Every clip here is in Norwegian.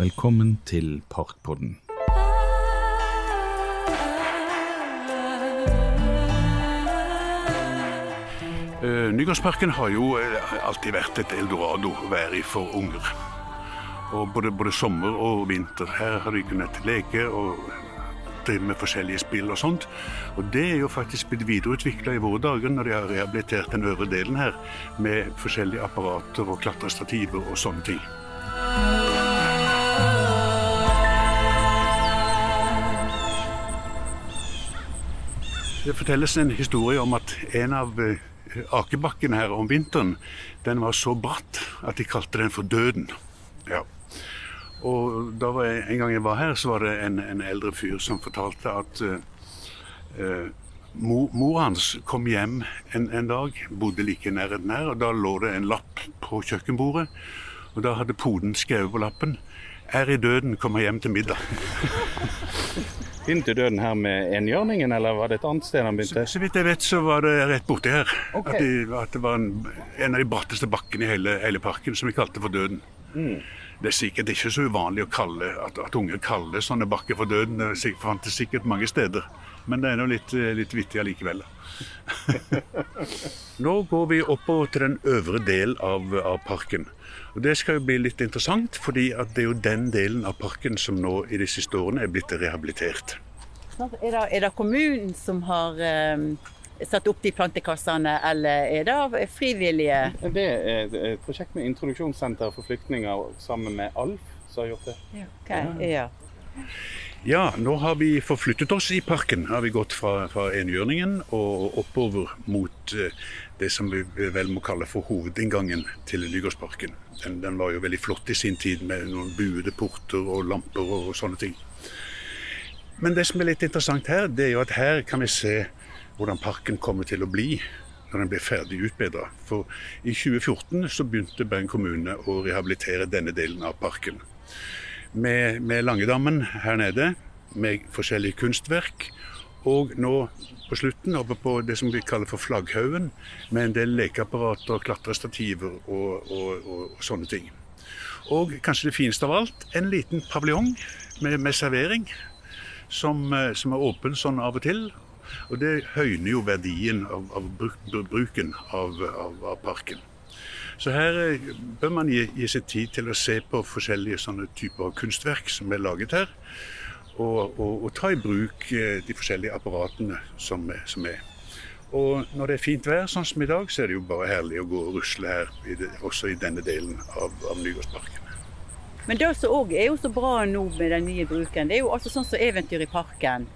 Velkommen til Parkpodden. Uh, Nygårdsparken har jo eh, alltid vært et eldorado å for unger. Og både, både sommer og vinter. Her har de kunnet leke og drive med forskjellige spill og sånt. Og det er jo faktisk blitt videreutvikla i våre dager når de har rehabilitert den øvre delen her med forskjellige apparater og klatrestativer og sånne ting. Det fortelles en historie om at en av eh, akebakkene her om vinteren, den var så bratt at de kalte den for Døden. Ja. Og da jeg, en gang jeg var her, så var det en, en eldre fyr som fortalte at uh, uh, mor, mor, hans kom hjem en, en dag, bodde like nær nærheten her, og da lå det en lapp på kjøkkenbordet. Og da hadde poden skrevet på lappen 'Er i døden, kommer hjem til middag'. Begynte døden her med enhjørningen, eller var det et annet sted han begynte? Så, så vidt jeg vet, så var det rett borti her. Okay. At, de, at, det var en, en, av de bratteste bakkene i hele, hele, parken som vi kalte for Døden. Mm. Det er sikkert ikke så uvanlig å kalle, at, at unge kaller sånne bakker for Døden. Det fantes sikkert mange steder. Men det er nå litt, litt vittig allikevel. Nå går vi oppover til den øvre del av, av, parken. Og Det skal jo bli litt interessant, fordi det er jo den delen av parken som nå i de siste årene er blitt rehabilitert. Er det, er det kommunen som har um, satt opp de plantekassene, eller er det frivillige? Det er et prosjekt med introduksjonssenter for flyktninger sammen med ALF som har gjort det. Ja, okay. ja. Ja, nå har vi forflyttet oss i parken. Har vi gått fra, fra enhjørningen og oppover mot eh, det som vi vel må kalle for hovedinngangen til Nygårdsparken. Den, den, var jo veldig flott i sin tid med noen buede porter og lamper og, og sånne ting. Men det som er litt interessant her, det er jo at her kan vi se hvordan parken kommer til å bli når den blir ferdig utbedra. For i 2014 så begynte Bergen kommune å rehabilitere denne delen av parken med, med Langedammen her nede, med forskjellige kunstverk. Og nå på slutten oppe på det som vi kaller for Flagghaugen, med en del lekeapparater, klatrestativer og, og, og, og, sånne ting. Og kanskje det fineste av alt, en liten paviljong med, med, servering. Som, eh, som, er åpen sånn av og til. Og det høyner jo verdien av, av bruken av, av, av parken. Så her eh, bør man gi, gi, seg tid til å se på forskjellige sånne typer kunstverk som er laget her. Og, og, og ta i bruk eh, de forskjellige apparatene som, som, er. Og når det er fint vær, sånn som i dag, så er det jo bare herlig å gå og rusle her, i det, også i denne delen av, av Nygårdsparken. Men det som òg er jo så bra nå med den nye bruken, det er jo altså sånn som Eventyr i parken.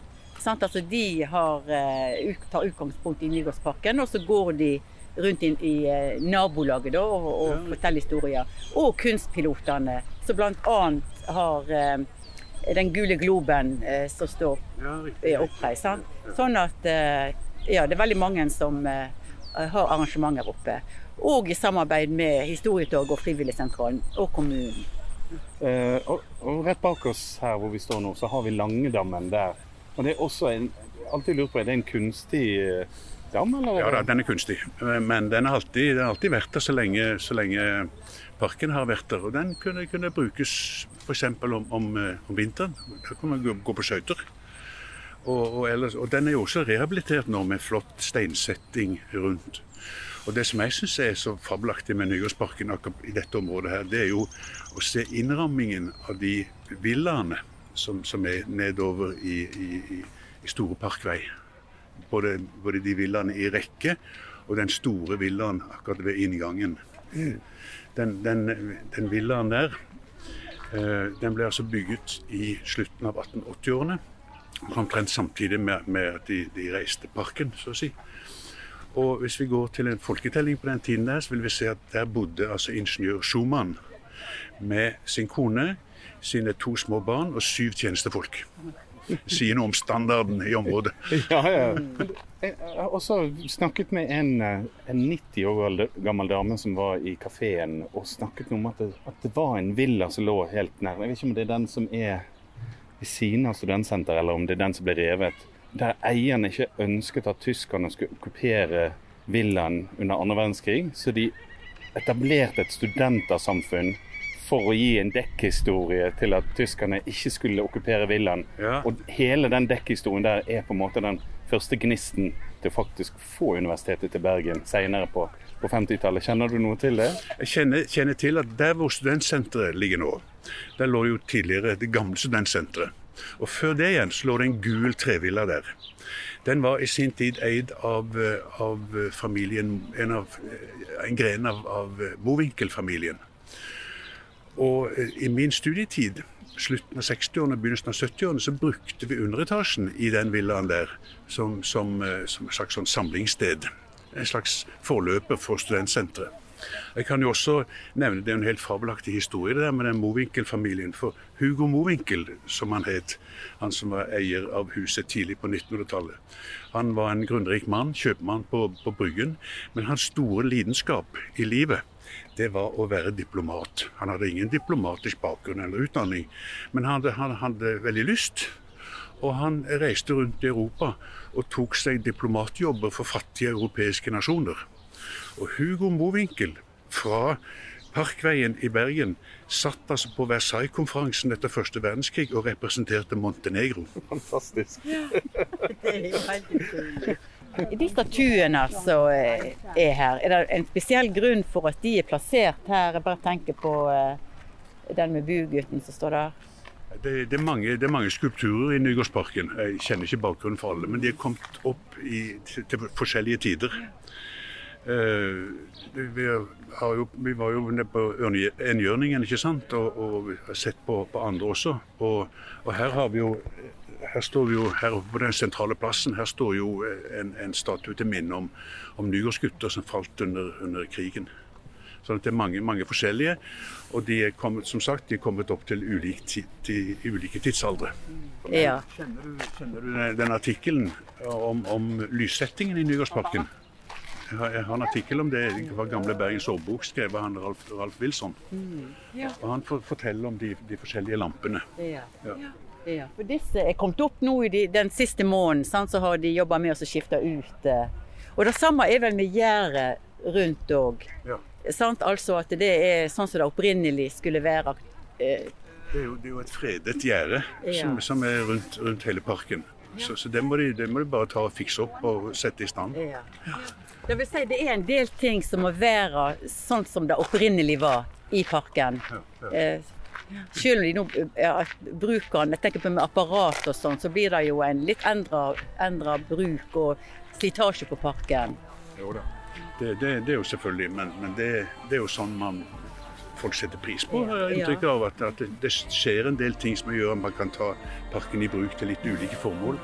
Altså, de har, uh, tar utgangspunkt i Nygårdsparken, og så går de rundt i, i eh, nabolaget da, og, og ja. forteller historier. Og kunstpilotene, som bl.a. har eh, den gule globen eh, som står ja, oppreist. Sånn at eh, ja, det er veldig mange som eh, har arrangementer oppe. Og i samarbeid med Historietog og Frivilligsentralen og kommunen. Uh, og, og, rett bak oss her hvor vi står nå, så har vi Langedammen der. Og det er også en, alltid lurt på, er det en kunstig dam? Eller? Ja, da, den er kunstig. Men den har alltid, den alltid vært der så lenge, så lenge, parken har vært der. Og den kunne, kunne brukes f.eks. Om, om, eh, om, vinteren. Da kan man gå, gå på skøyter. Og, og, og, den er jo også rehabilitert nå med flott steinsetting rundt. Og Det som jeg syns er så fabelaktig med Nygårdsparken i dette området, her, det er jo å se innrammingen av de villaene som, som er nedover i, i, i Store Parkvei både, både de villaene i rekke og den store villaen akkurat ved inngangen. Den, den, den villaen der eh, den ble altså bygget i slutten av 1880-årene. Omtrent samtidig med, med at de, de, reiste parken, så å si. Og hvis vi går til en folketelling på den tiden der, så vil vi se at der bodde altså ingeniør Schumann med sin kone, sine to små barn og syv tjenestefolk sier noe om standarden i området. Ja, ja. Jeg har også snakket med en, en 90 år gammel dame som var i kafeen og snakket om at det, at det, var en villa som lå helt nær. Jeg vet ikke om det er den som er ved siden av studentsenteret, eller om det er den som ble revet. Der eierne ikke ønsket at tyskerne skulle okkupere villaen under andre verdenskrig, så de etablerte et studentersamfunn for å gi en dekkhistorie til at tyskerne ikke skulle okkupere villaen. Ja. Og hele den dekkhistorien der er på en måte den første gnisten til faktisk få Universitetet til Bergen senere på, på 50-tallet. Kjenner du noe til det? Jeg kjenner, kjenner til at der hvor studentsenteret ligger nå, der lå jo tidligere det gamle studentsenteret. Og før det igjen så lå det en gul trevilla der. Den var i sin tid eid av, eh, av familien, en, av, eh, en gren av, av Mowinckel-familien. Og eh, i min studietid, slutten av 60-årene, begynnelsen av 70-årene, så brukte vi underetasjen i den villaen der som, som, eh, som et slags sånn samlingssted. En slags forløper for studentsenteret. Jeg kan jo også nevne det er en helt fabelaktig historie det der med den Mowinckel-familien. For Hugo Mowinckel, som han het, han som var eier av huset tidlig på 1900-tallet, han var en grunnrik mann, kjøpmann på, på Bryggen. Men hans store lidenskap i livet det var å være diplomat. Han hadde ingen diplomatisk bakgrunn eller utdanning, men han hadde, han hadde veldig lyst. Og han reiste rundt i Europa og tok seg diplomatjobber for fattige europeiske nasjoner. Og Hugo Mowinckel fra Parkveien i Bergen satt altså på Versailles-konferansen etter første verdenskrig og representerte Montenegro. Fantastisk. Det er jo helt utrolig. De statuene som eh, er her, er det en spesiell grunn for at de er plassert her? Jeg bare tenker på eh, den med bugutten som står der. Det, det, er mange, det, er mange, skulpturer i Nygårdsparken. Jeg kjenner ikke bakgrunnen for alle, men de er kommet opp i, til, forskjellige tider. Uh, vi, jo, vi, var jo nede på Enhjørningen ikke sant? og, og sett på, på andre også. Og, og, her har vi jo her står vi jo her oppe på den sentrale plassen her står jo en, en statue til minne om, om Nygårdsgutter som falt under, under krigen. Så det er mange, mange forskjellige. Og de er kommet, som sagt, de er kommet opp til ulike, tid, ulike tidsaldre. Ja. Kjenner du, kjenner du den, den artikkelen om, om lyssettingen i Nygårdsparken? Jeg har, jeg har, en artikkel om det fra gamle Bergens Årbok, skrevet av Ralf, Ralf Wilson. Mm. Ja. Og Han for, forteller om de, de forskjellige lampene. Ja. Ja. Ja. For disse er kommet opp nå i de, den siste måneden, sant, så har de jobba med å skifte ut. Eh. Og det samme er vel med gjerdet rundt òg. Ja. Altså at det er sånn som det opprinnelig skulle være. Eh. Det, er jo, det, er jo, et fredet gjerde som, som, er rundt, rundt hele parken. Så, så det, må de, det, må de, bare ta og fikse opp og sette i stand. Ja. Det vil si det er en del ting som må være sånn som det opprinnelig var i parken. Ja, ja. Eh, selv om de nå ja, bruker den, jeg tenker på med apparat og sånn, så blir det jo en litt endra bruk og slitasje på parken. Jo da, det, det, det er jo selvfølgelig, men, men det, det, er jo sånn man folk setter pris på. Jeg har inntrykk av at, at det skjer en del ting som gjør at man kan ta parken i bruk til litt ulike formål.